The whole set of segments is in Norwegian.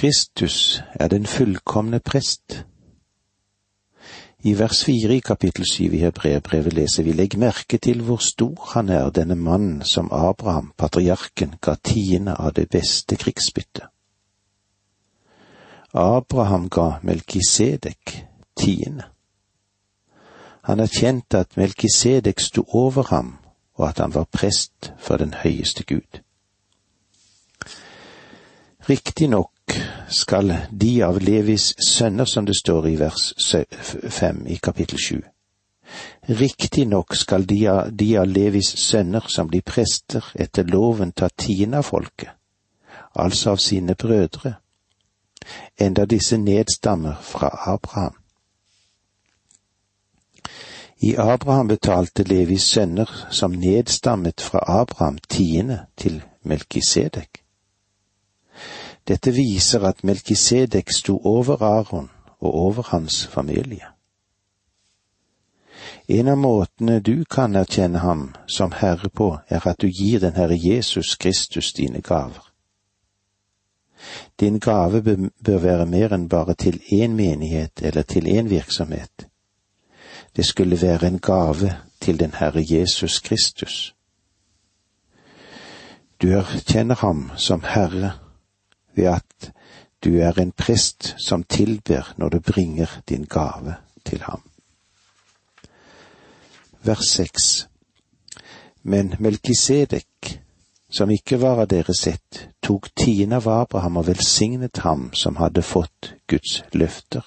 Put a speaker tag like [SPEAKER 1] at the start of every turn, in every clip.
[SPEAKER 1] Kristus er den fullkomne prest. I vers fire i kapittel syv i Hebreerbrevet leser vi legg merke til hvor stor han er, denne mannen som Abraham, patriarken, ga tiende av det beste krigsbyttet. Abraham ga Melkisedek tiende. Han erkjente at Melkisedek sto over ham, og at han var prest for den høyeste Gud. Riktignok skal de av Levis sønner, som det står i vers fem i kapittel sju. Riktignok skal de av, de av Levis sønner som blir prester etter loven ta tiende av folket, altså av sine brødre, enda disse nedstammer fra Abraham. I Abraham betalte Levis sønner som nedstammet fra Abraham tiende til Melkisedek. Dette viser at Melkisedek sto over Aron og over hans familie. En av måtene du kan erkjenne ham som Herre på, er at du gir den Herre Jesus Kristus dine gaver. Din gave bør være mer enn bare til én menighet eller til én virksomhet. Det skulle være en gave til den Herre Jesus Kristus. Du erkjenner ham som Herre ved at du er en prest som tilber når du bringer din gave til ham. Vers seks Men Melkisedek, som ikke var av deres ett, tok tiende av Abraham og velsignet ham som hadde fått Guds løfter.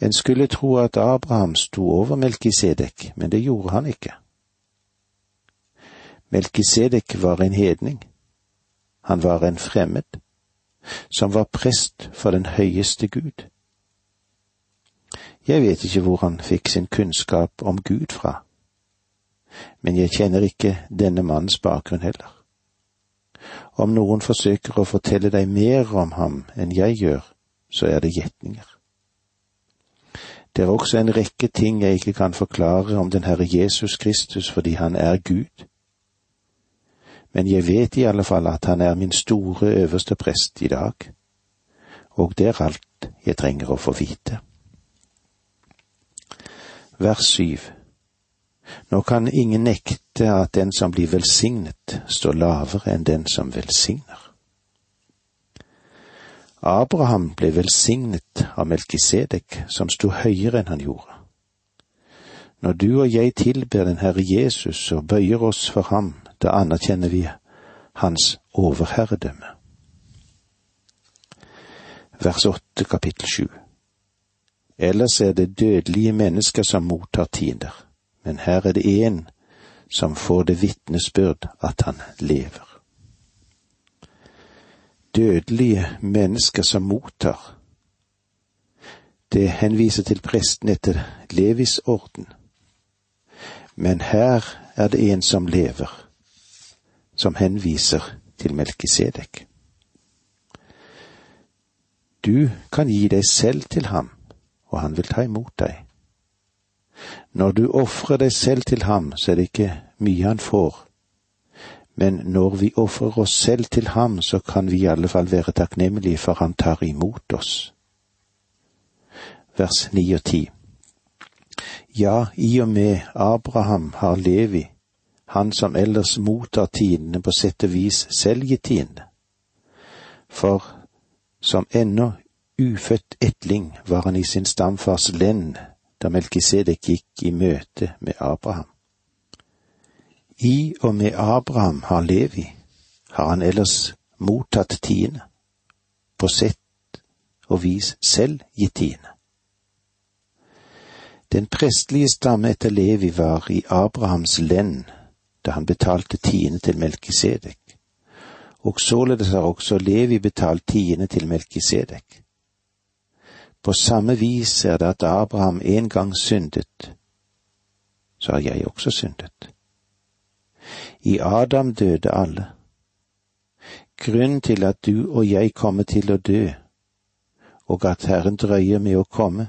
[SPEAKER 1] En skulle tro at Abraham sto over Melkisedek, men det gjorde han ikke. Melkisedek var en hedning, han var en fremmed, som var prest for den høyeste Gud. Jeg vet ikke hvor han fikk sin kunnskap om Gud fra, men jeg kjenner ikke denne mannens bakgrunn heller. Om noen forsøker å fortelle deg mer om ham enn jeg gjør, så er det gjetninger. Det er også en rekke ting jeg ikke kan forklare om den Herre Jesus Kristus fordi han er Gud men jeg vet i alle fall at han er min store øverste prest i dag, og det er alt jeg trenger å få vite. Vers syv Nå kan ingen nekte at den som blir velsignet, står lavere enn den som velsigner. Abraham ble velsignet av Melkisedek, som sto høyere enn han gjorde. Når du og jeg tilber den Herre Jesus og bøyer oss for ham, da anerkjenner vi hans overherredømme. Vers åtte kapittel sju. Ellers er det dødelige mennesker som mottar tiender, men her er det én som får det vitnesbyrd at han lever. Dødelige mennesker som mottar. Det henviser til presten etter Levis orden. Men her er det en som lever, som henviser til Melkisedek. Du kan gi deg selv til ham, og han vil ta imot deg. Når du ofrer deg selv til ham, så er det ikke mye han får, men når vi ofrer oss selv til ham, så kan vi i alle fall være takknemlige for han tar imot oss. Vers ni og ti. Ja, i og med Abraham har Levi, han som ellers mottar tidene på sett og vis selv gitt tidene. For som ennå ufødt etling var han i sin stamfars lend da Melkisedek gikk i møte med Abraham. I og med Abraham har Levi, har han ellers mottatt tiende, på sett og vis selv gitt tiende. Den prestlige stamme etter Levi var i Abrahams lend da han betalte tiende til Melkisedek, og således har også Levi betalt tiende til Melkisedek. På samme vis er det at Abraham en gang syndet, så har jeg også syndet. I Adam døde alle. Grunnen til at du og jeg kommer til å dø, og at Herren drøyer med å komme,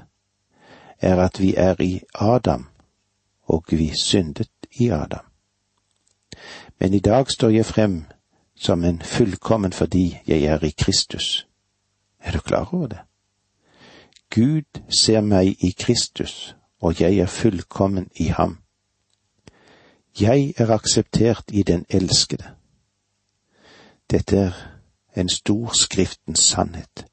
[SPEAKER 1] er at vi er i Adam, og vi syndet i Adam men i dag står jeg frem som en fullkommen fordi jeg er i Kristus. Er du klar over det? Gud ser meg i Kristus, og jeg er fullkommen i ham. Jeg er akseptert i den elskede. Dette er en stor Skriftens sannhet,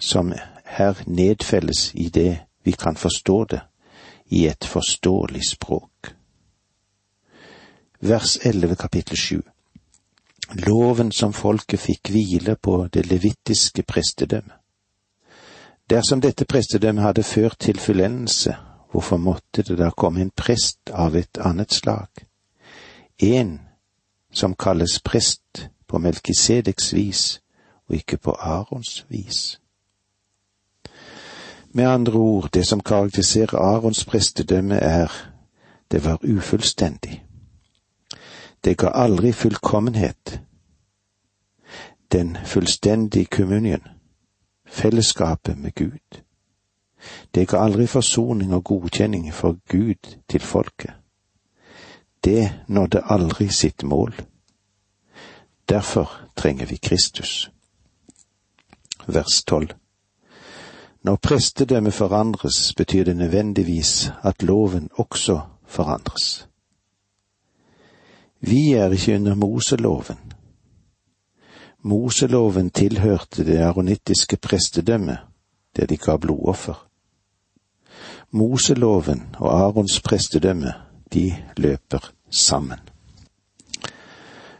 [SPEAKER 1] som her nedfelles i det vi kan forstå det, i et forståelig språk. Vers 11 kapittel 7 Loven som folket fikk hvile på det levittiske prestedømmet. Dersom dette prestedømmet hadde ført til fullendelse, hvorfor måtte det da komme en prest av et annet slag? En som kalles prest på Melkisedeks vis og ikke på Arons vis. Med andre ord, det som karakteriserer Arons prestedømme er det var ufullstendig. Det ga aldri fullkommenhet. Den fullstendige kommunien, fellesskapet med Gud. Det ga aldri forsoning og godkjenning for Gud til folket. Det nådde aldri sitt mål. Derfor trenger vi Kristus. Vers tolv. Når prestedømmet forandres, betyr det nødvendigvis at loven også forandres. Vi er ikke under Moseloven. Moseloven tilhørte det aronittiske prestedømmet, der de ga blodoffer. Moseloven og Arons prestedømme, de løper sammen.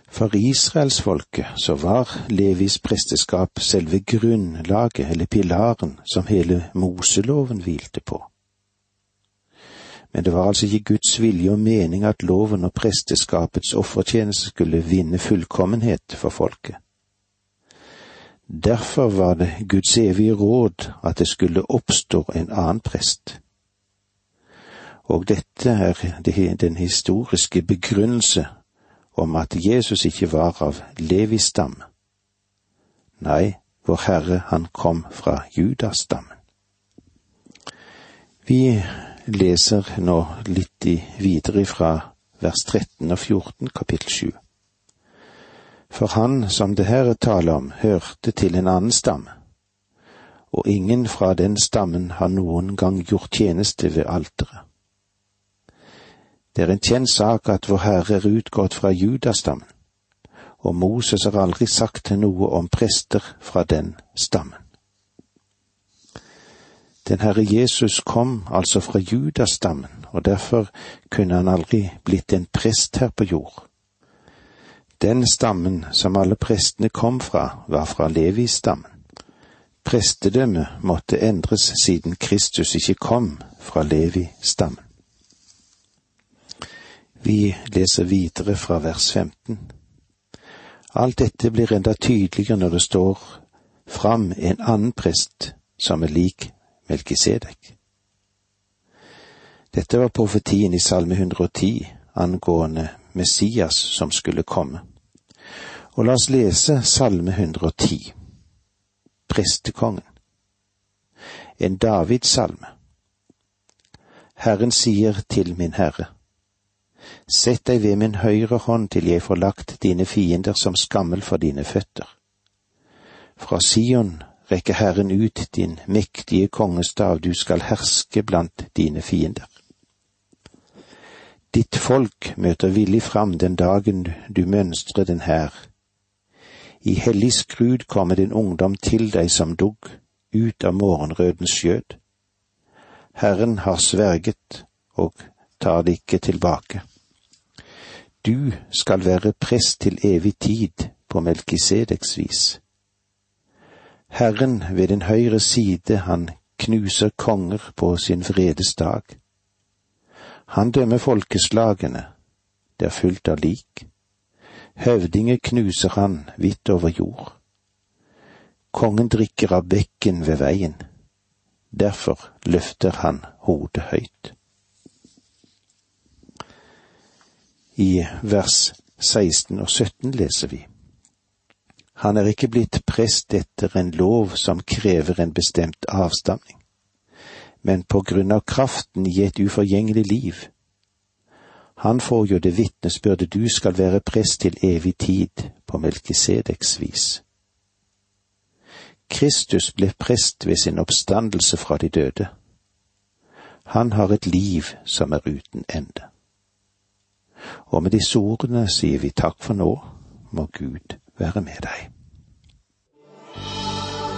[SPEAKER 1] For israelsfolket så var Levis presteskap selve grunnlaget eller pilaren som hele Moseloven hvilte på. Men det var altså ikke Guds vilje og mening at loven og presteskapets offertjeneste skulle vinne fullkommenhet for folket. Derfor var det Guds evige råd at det skulle oppstå en annen prest. Og dette er den historiske begrunnelse om at Jesus ikke var av Levis stamme. Nei, vår Herre, han kom fra Judas stammen. Vi leser nå litt videre fra vers 13 og 14 kapittel 7. For han som det her er tale om, hørte til en annen stamme, og ingen fra den stammen har noen gang gjort tjeneste ved alteret. Det er en kjent sak at Vår Herre er utgått fra judastammen, og Moses har aldri sagt noe om prester fra den stammen. Den Herre Jesus kom altså fra judastammen, og derfor kunne han aldri blitt en prest her på jord. Den stammen som alle prestene kom fra, var fra Levi-stammen. Prestedømmet måtte endres siden Kristus ikke kom fra Levi-stammen. Vi leser videre fra vers 15. Alt dette blir enda tydeligere når det står fram en annen prest som er lik Melkisedek. Dette var profetien i Salme 110 angående Messias som skulle komme. Og la oss lese Salme 110. Prestekongen. En Davids-salme. Herren sier til min Herre, Sett deg ved min høyre hånd til jeg får lagt dine fiender som skammel for dine føtter. Fra Sion rekker Herren ut din mektige kongestav, du skal herske blant dine fiender. Ditt folk møter villig fram den dagen du mønstrer den her. I hellig skrud kommer din ungdom til deg som dugg, ut av morgenrødens skjød. Herren har sverget og tar det ikke tilbake. Du skal være prest til evig tid på Melkisedeks vis. Herren ved din høyre side, han knuser konger på sin vredes dag. Han dømmer folkeslagene, det er fullt av lik. Høvdinger knuser han vidt over jord. Kongen drikker av bekken ved veien, derfor løfter han hodet høyt. I vers 16 og 17 leser vi. Han er ikke blitt prest etter en lov som krever en bestemt avstamning, men på grunn av kraften i et uforgjengelig liv. Han får jo det vitnesbyrdet du skal være prest til evig tid på Melkisedeks vis. Kristus ble prest ved sin oppstandelse fra de døde. Han har et liv som er uten ende. Og med disse ordene sier vi takk for nå, må Gud være med deg.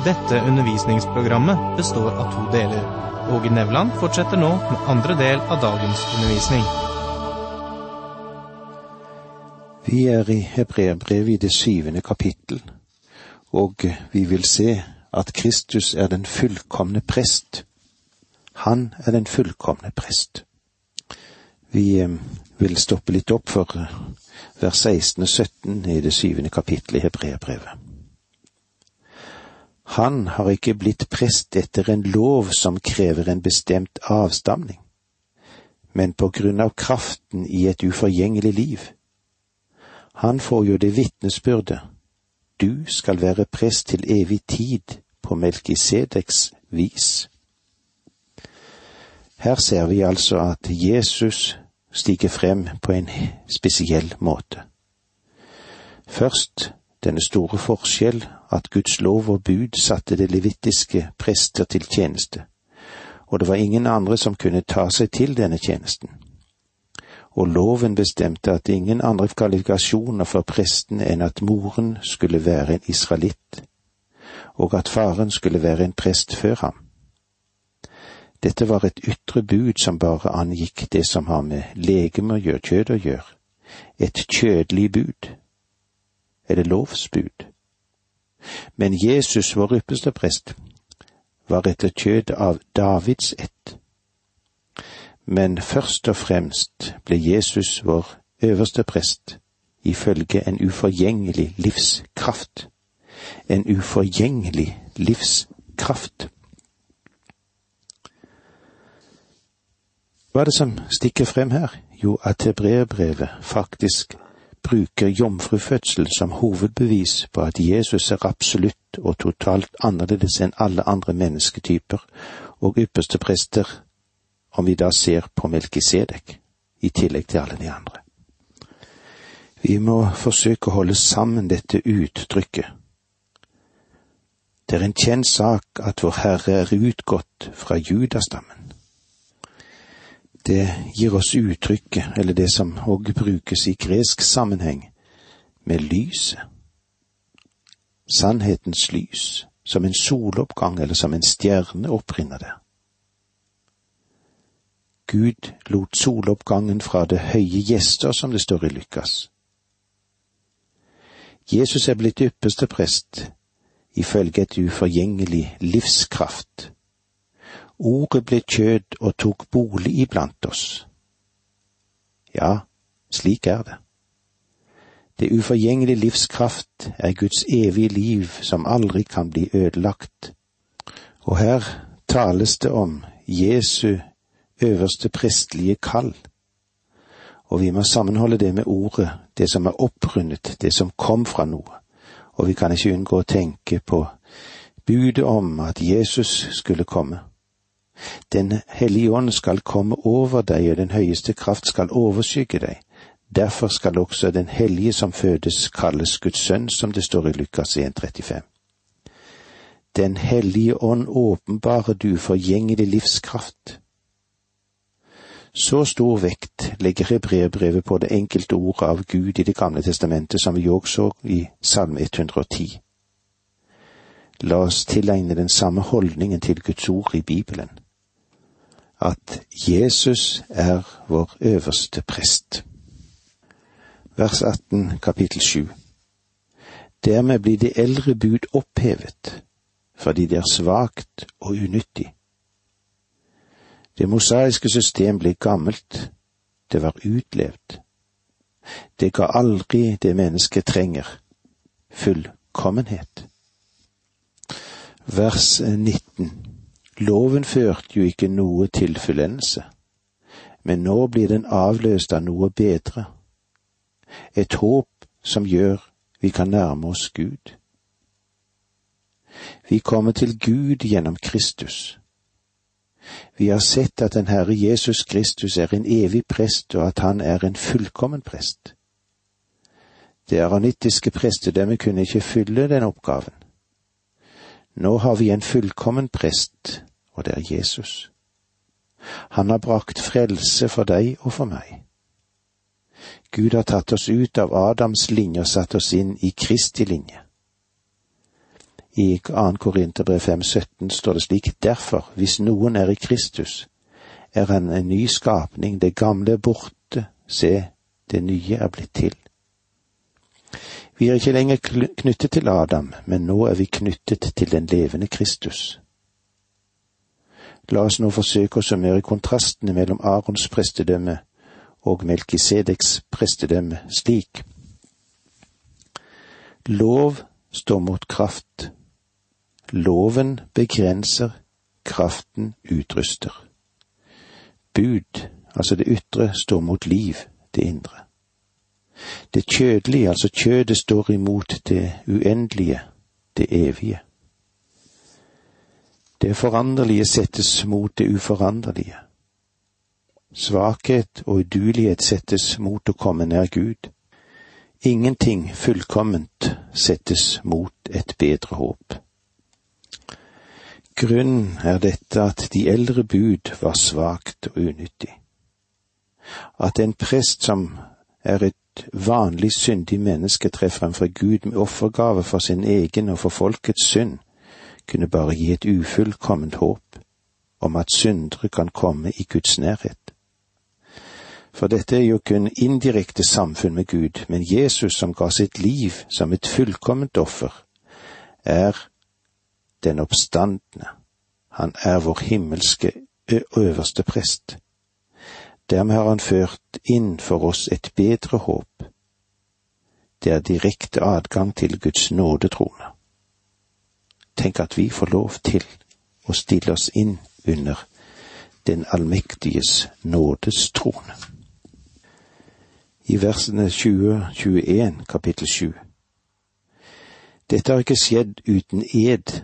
[SPEAKER 2] Dette undervisningsprogrammet består av to deler. Åge Nevland fortsetter nå med andre del av dagens undervisning.
[SPEAKER 1] Vi er i Hebreerbrevet i det syvende kapittel, og vi vil se at Kristus er den fullkomne prest. Han er den fullkomne prest. Vi eh, vil stoppe litt opp for eh, vers 16 og 17 i det syvende kapittelet i Hebreerbrevet. Han har ikke blitt prest etter en lov som krever en bestemt avstamning, men på grunn av kraften i et uforgjengelig liv. Han får jo det vitnesbyrdet, du skal være prest til evig tid på Melkisedeks vis. Her ser vi altså at Jesus stiger frem på en spesiell måte. Først denne store forskjell at Guds lov og bud satte det levittiske prester til tjeneste, og det var ingen andre som kunne ta seg til denne tjenesten. Og loven bestemte at ingen andre kvalifikasjoner for presten enn at moren skulle være en israelitt, og at faren skulle være en prest før ham. Dette var et ytre bud som bare angikk det som har med legeme og kjød å gjøre, et kjødelig bud, eller lovsbud. Men Jesus, vår ypperste prest, var etter kjød av Davids ett. Men først og fremst ble Jesus vår øverste prest ifølge en uforgjengelig livskraft. En uforgjengelig livskraft. Hva er det som stikker frem her? Jo, at hebreerbrevet faktisk bruker jomfrufødsel som hovedbevis på at Jesus er absolutt og totalt annerledes enn alle andre mennesketyper og ypperste prester, om vi da ser på Melkisedek, i tillegg til alle de andre. Vi må forsøke å holde sammen dette uttrykket. Det er en kjent sak at Vår Herre er utgått fra judastammen det gir oss uttrykket, eller det som òg brukes i gresk sammenheng, med lyset. Sannhetens lys, som en soloppgang eller som en stjerne opprinner det. Gud lot soloppgangen fra det høye gjester, som det står i Lukas. Jesus er blitt ypperste prest, ifølge et uforgjengelig livskraft Ordet ble kjød og tok bolig iblant oss. Ja, slik er det. Det uforgjengelige livskraft er Guds evige liv som aldri kan bli ødelagt. Og her tales det om Jesu øverste prestelige kall. Og vi må sammenholde det med ordet, det som er opprundet, det som kom fra noe. Og vi kan ikke unngå å tenke på budet om at Jesus skulle komme. Den hellige ånd skal komme over deg, og den høyeste kraft skal overskygge deg. Derfor skal også den hellige som fødes kalles Guds sønn, som det står i Lukas 1,35. Den hellige ånd åpenbarer du forgjengelig livskraft. Så stor vekt legger hebreerbrevet på det enkelte ordet av Gud i Det gamle testamentet som vi òg så i Salme 110. La oss tilegne den samme holdningen til Guds ord i Bibelen at Jesus er vår øverste prest. Vers 18 kapittel 7 Dermed blir det eldre bud opphevet, fordi det er svakt og unyttig. Det mosaiske system ble gammelt, det var utlevd. Det ga aldri det mennesket trenger, fullkommenhet. Vers 19 Loven førte jo ikke noe til fullendelse, men nå blir den avløst av noe bedre, et håp som gjør vi kan nærme oss Gud. Vi kommer til Gud gjennom Kristus. Vi har sett at den Herre Jesus Kristus er en evig prest, og at han er en fullkommen prest. Det aronittiske prestedømmet kunne ikke fylle den oppgaven. Nå har vi en fullkommen prest, og det er Jesus. Han har brakt frelse for deg og for meg. Gud har tatt oss ut av Adams linje og satt oss inn i Kristi linje. I 2. Korinterbrev 5,17 står det slik, derfor, hvis noen er i Kristus, er han en ny skapning, det gamle er borte, se, det nye er blitt til. Vi er ikke lenger knyttet til Adam, men nå er vi knyttet til den levende Kristus. La oss nå forsøke å summere kontrastene mellom Arons prestedømme og Melkisedeks prestedømme slik. Lov står mot kraft. Loven begrenser, kraften utruster. Bud, altså det ytre, står mot liv, det indre. Det kjødelige, altså kjødet, står imot det uendelige, det evige. Det foranderlige settes mot det uforanderlige. Svakhet og udulighet settes mot å komme nær Gud. Ingenting fullkomment settes mot et bedre håp. Grunnen er dette at de eldre bud var svakt og unyttig. At en prest som er et vanlig syndig menneske tre fremfor Gud med offergave for sin egen og for folkets synd, kunne bare gi et ufullkomment håp om at syndere kan komme i Guds nærhet. For dette er jo kun indirekte samfunn med Gud, men Jesus som ga sitt liv som et fullkomment offer, er den oppstandende. Han er vår himmelske øverste prest. Dermed har han ført inn for oss et bedre håp. Det er direkte adgang til Guds nådetrone. Tenk at vi får lov til å stille oss inn under den allmektiges nådestrone. I versene 20-21 kapittel 7. Dette har ikke skjedd uten ed.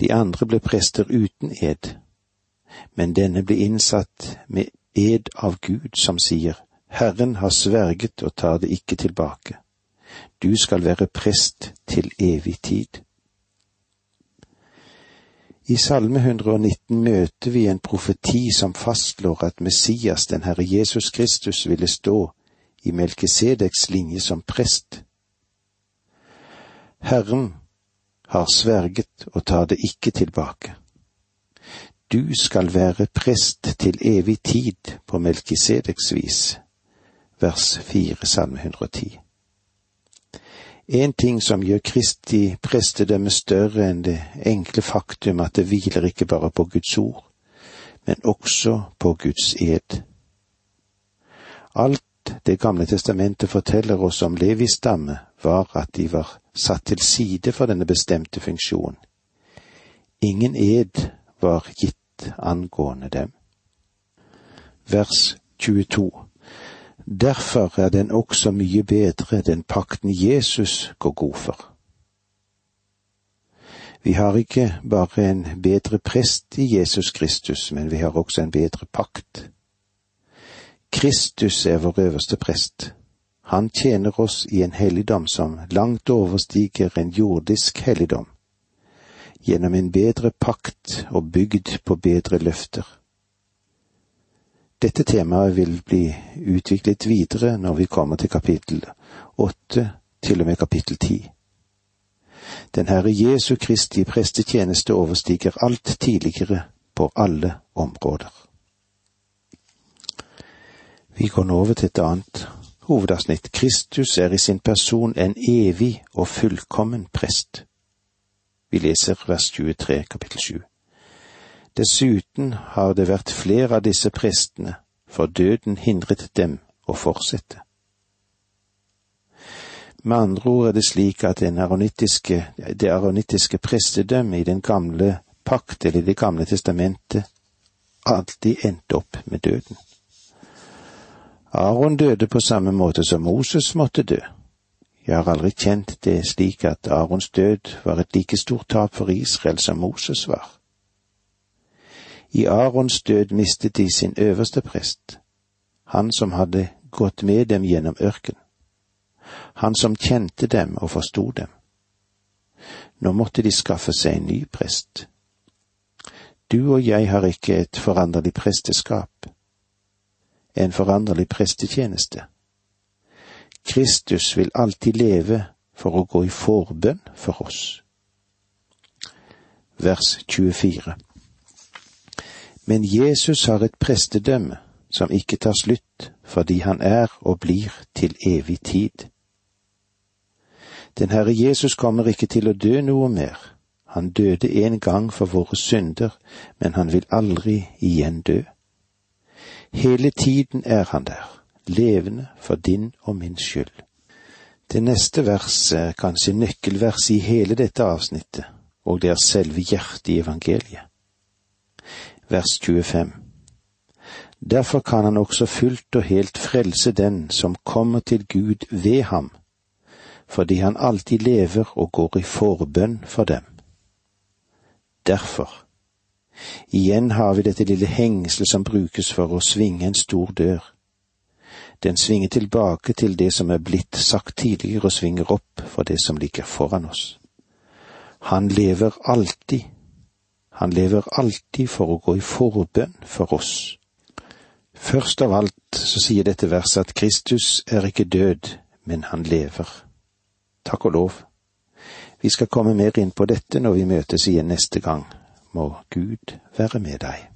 [SPEAKER 1] De andre ble prester uten ed, men denne ble innsatt med ed av Gud som sier, Herren har sverget og tar det ikke tilbake. Du skal være prest til evig tid. I Salme 119 møter vi en profeti som fastslår at Messias, den Herre Jesus Kristus, ville stå i Melkisedeks linje som prest. Herren har sverget og tar det ikke tilbake. Du skal være prest til evig tid på Melkisedeks vis. Vers 4, Salme 110. En ting som gjør Kristi prestedømme større enn det enkle faktum at det hviler ikke bare på Guds ord, men også på Guds ed. Alt Det gamle testamentet forteller oss om Levis stamme, var at de var satt til side for denne bestemte funksjonen. Ingen ed var gitt angående dem. Vers 22 Derfor er den også mye bedre, den pakten Jesus går god for. Vi har ikke bare en bedre prest i Jesus Kristus, men vi har også en bedre pakt. Kristus er vår øverste prest. Han tjener oss i en helligdom som langt overstiger en jordisk helligdom, gjennom en bedre pakt og bygd på bedre løfter. Dette temaet vil bli utviklet videre når vi kommer til kapittel åtte til og med kapittel ti. Den Herre Jesu Kristi prestetjeneste overstiger alt tidligere på alle områder. Vi går nå over til et annet hovedavsnitt. Kristus er i sin person en evig og fullkommen prest. Vi leser vers 23 kapittel 7. Dessuten har det vært flere av disse prestene, for døden hindret dem å fortsette. Med andre ord er det slik at aronittiske, det aronittiske prestedømmet i den gamle pakt eller Det gamle testamentet alltid endte opp med døden. Aron døde på samme måte som Moses måtte dø. Jeg har aldri kjent det slik at Arons død var et like stort tap for Israel som Moses var. I Arons død mistet de sin øverste prest, han som hadde gått med dem gjennom ørken, han som kjente dem og forsto dem. Nå måtte de skaffe seg en ny prest. Du og jeg har ikke et foranderlig presteskap, en foranderlig prestetjeneste. Kristus vil alltid leve for å gå i forbønn for oss. Vers 24 Men Jesus har et prestedømme som ikke tar slutt, fordi han er og blir til evig tid. Den Herre Jesus kommer ikke til å dø noe mer. Han døde en gang for våre synder, men han vil aldri igjen dø. Hele tiden er han der, levende for din og min skyld. Det neste verset er kanskje nøkkelverset i hele dette avsnittet, og det er selve hjertet i evangeliet. Vers 25. Derfor kan han også fullt og helt frelse den som kommer til Gud ved ham, fordi han alltid lever og går i forbønn for dem. Derfor. Igjen har vi dette lille hengselet som brukes for å svinge en stor dør. Den svinger tilbake til det som er blitt sagt tidligere, og svinger opp for det som ligger foran oss. Han lever alltid. Han lever alltid for å gå i forbønn for oss. Først av alt så sier dette verset at Kristus er ikke død, men han lever. Takk og lov. Vi skal komme mer inn på dette når vi møtes igjen neste gang. Må Gud være med deg.